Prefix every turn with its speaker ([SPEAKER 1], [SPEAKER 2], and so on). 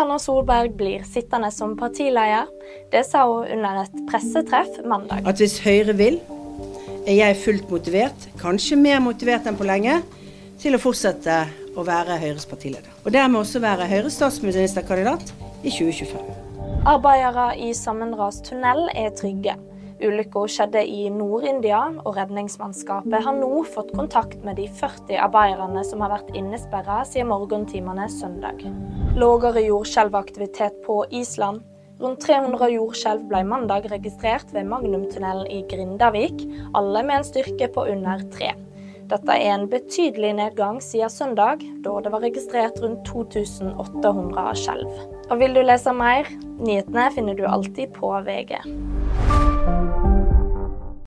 [SPEAKER 1] Erna Solberg blir sittende som partileder. Det sa hun under et pressetreff mandag.
[SPEAKER 2] At hvis Høyre vil, er jeg fullt motivert, kanskje mer motivert enn på lenge, til å fortsette å være Høyres partileder. Og dermed også være Høyres statsministerkandidat i 2025.
[SPEAKER 1] Arbeidere i sammenrast tunnel er trygge. Ulykka skjedde i Nord-India, og redningsmannskapet har nå fått kontakt med de 40 arbeiderne som har vært innesperra siden morgentimene søndag. Lågere jordskjelvaktivitet på Island. Rundt 300 jordskjelv ble mandag registrert ved Magnumtunnelen i Grindavik, alle med en styrke på under tre. Dette er en betydelig nedgang siden søndag, da det var registrert rundt 2800 skjelv. Og vil du lese mer? Nyhetene finner du alltid på VG.